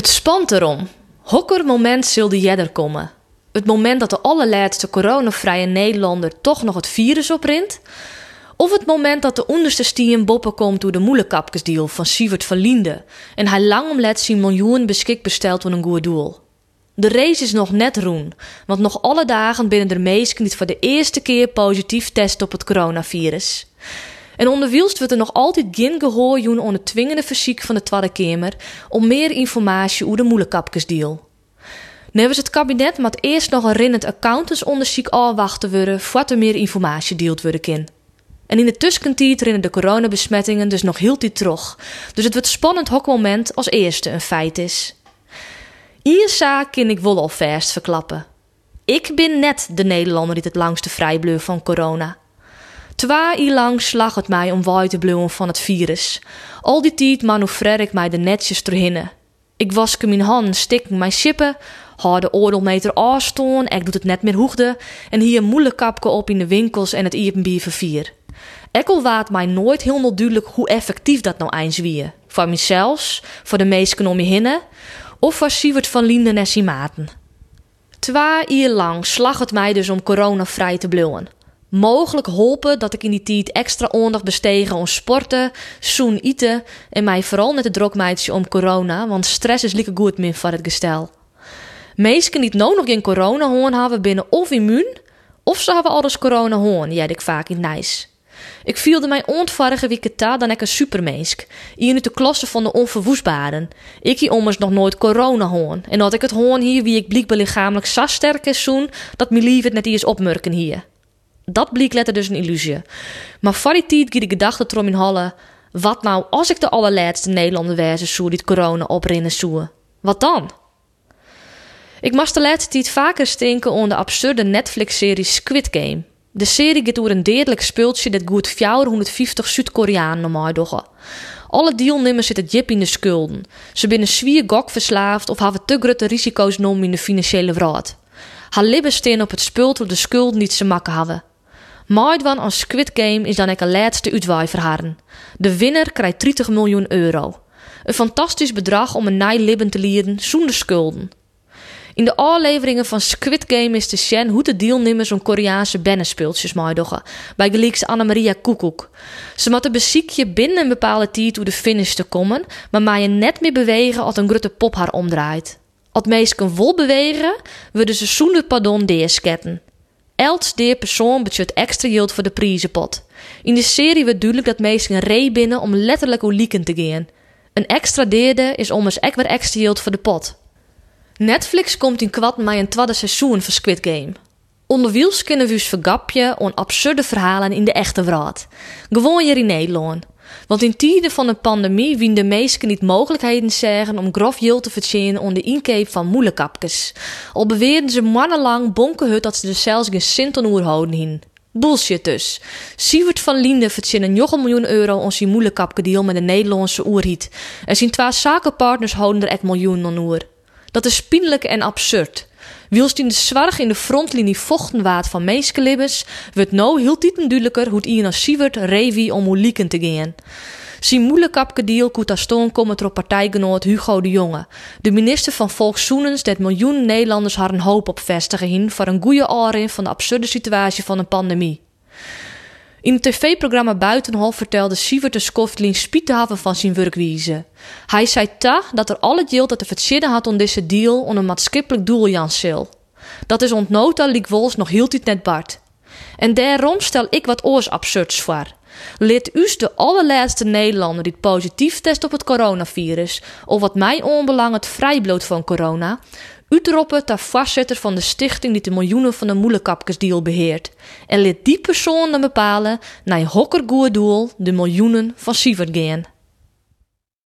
Het spant erom. Hokker moment zulde jedder komen. Het moment dat de allerlaatste coronavrije Nederlander toch nog het virus oprint. Of het moment dat de onderste stien boppen komt door de moeilijkapkesdeal van Sievert van. En hij lang omlet zien miljoen beschik besteld voor een goed doel. De race is nog net roen, want nog alle dagen binnen de meesten niet voor de eerste keer positief test op het coronavirus. En onderwielst wordt er nog altijd geen gehoor joen onder dwingende fysiek van de Tweede Kamer om meer informatie over de moeilijkapkesdeal. Nevens het kabinet moet eerst nog een rinnend accountantsonderzoek afwachten worden voordat er meer informatie deeld worden kan. En in de tussentijd rennen de coronabesmettingen dus nog heel tijd terug. Dus het wordt spannend hokmoment als eerste een feit is. Iersa kan ik wel al verst verklappen. Ik ben net de Nederlander die het langste vrij van corona. Twee jaar lang slag het mij om waai te blijven van het virus. Al die tijd manoeuvreer ik mij de netjes terhinnen. Ik waske mijn handen, stik mijn shippen, hou de oordelmeter afstoon, ik doet het net meer hoegde en hier moeilijk kapke op in de winkels en het iepenbier vervier. Ik waat mij nooit helemaal duidelijk hoe effectief dat nou eens wie. Voor mezelf, voor de meesten om je hinnen, of voor Sievert van Linden en zijn maten. Twee jaar lang slag het mij dus om coronavrij te blijven. Mogelijk hopen dat ik in die tijd extra aandacht bestegen om sporten, zoen eten en mij vooral met de drokmeidje om corona, want stress is lieke goed min voor het gestel. Meesten die nou nog geen corona hoorn hebben binnen of immuun, of ze hebben alles corona hoorn, jij ik vaak in nice. Ik vielde mij ontvarige week dan ik een supermeesk. Hier nu de klasse van de onverwoestbaren. Ik hier ommers nog nooit corona hoorn. En dat ik het hoorn hier wie ik blijkbaar lichamelijk zo sterk is zoen, dat mijn lief het net eens opmerken hier. Dat bleek letter dus een illusie. Maar voor die de gedachte trom in Halle. Wat nou als ik de allerlaatste Nederlander wezen zou die corona oprinnen zou? Wat dan? Ik moest de laatste tijd vaker stinken onder de absurde Netflix-serie Squid Game. De serie gaat door een dodelijk speeltje dat goed 450 Zuid-Koreanen normaal doggen. Alle deelnemers zitten jip in de schulden. Ze binnen zwier gok verslaafd of hebben te grote risico's genomen in de financiële wereld. Haar libben staan op het spul door de schulden niet ze makken hebben. Maidwan als Squid Game is dan ook een laatste uitwaai voor De winnaar krijgt 30 miljoen euro. Een fantastisch bedrag om een naai libben te leren zonder schulden. In de afleveringen van Squid Game is te zien hoe de deelnemers een Koreaanse bennenspeeltjes maaidoggen. Bij gelijks Anna-Maria Koekoek. Ze moeten beziekje binnen een bepaalde tijd hoe de finish te komen, maar je net meer bewegen als een grote pop haar omdraait. Als meesken vol bewegen, worden ze zonder pardon deersketten. Elks deer persoon budget extra yield voor de prijzenpot. In de serie wordt duidelijk dat meesten ree binnen om letterlijk hoe lieken te gaan. Een extra deerde is ommers ek weer extra yield voor de pot. Netflix komt in kwad met een tweede seizoen van Squid Game. Onderwiels kunnen we vergapje on absurde verhalen in de echte wereld. Gewoon hier in Nederland. Want in tijden van een pandemie wien de meesten niet mogelijkheden zeggen om grof yield te verdienen onder de inkeep van moeilijkapjes. Al beweerden ze mannenlang bonkenhut dat ze er zelfs geen cent aan houden hin. Bullshit dus. Sievert van Linde verdienen nog een miljoen euro om zijn moeilijkapke deal met de Nederlandse oerhiet. En zijn twee zakenpartners houden er echt miljoen aan oer. Dat is pijnlijk en absurd. Wielst in de zwarg in de frontlinie vochten waard van meeskelibbes, wordt nou heel tieten duidelijker hoe het Ian Sievert revi om hoe lieken te gaan. Zijn moeilijkapke deal koet stoon komen door partijgenoot Hugo de Jonge, de minister van Volkszoenens dat miljoenen Nederlanders haar een hoop op vestigen hin voor een goede oren van de absurde situatie van een pandemie. In het tv-programma Buitenhof vertelde Sievert de Skoftlin van zijn werkwijze. Hij zei ta dat er al het geld dat er verzinnen had om deze deal om een maatschappelijk doel Jan Dat is ontnota liek nog hield het net Bart. En daarom stel ik wat oors absurds voor. Leert u de allerlaatste Nederlander die positief test op het coronavirus, of wat mij onbelangt vrijbloot van corona, Utroppen ter vastzetter van de stichting die de miljoenen van de moeilijkapkesdeal beheert. En liet die persoon dan bepalen naar hokkergoed doel de miljoenen van Sievert gaan.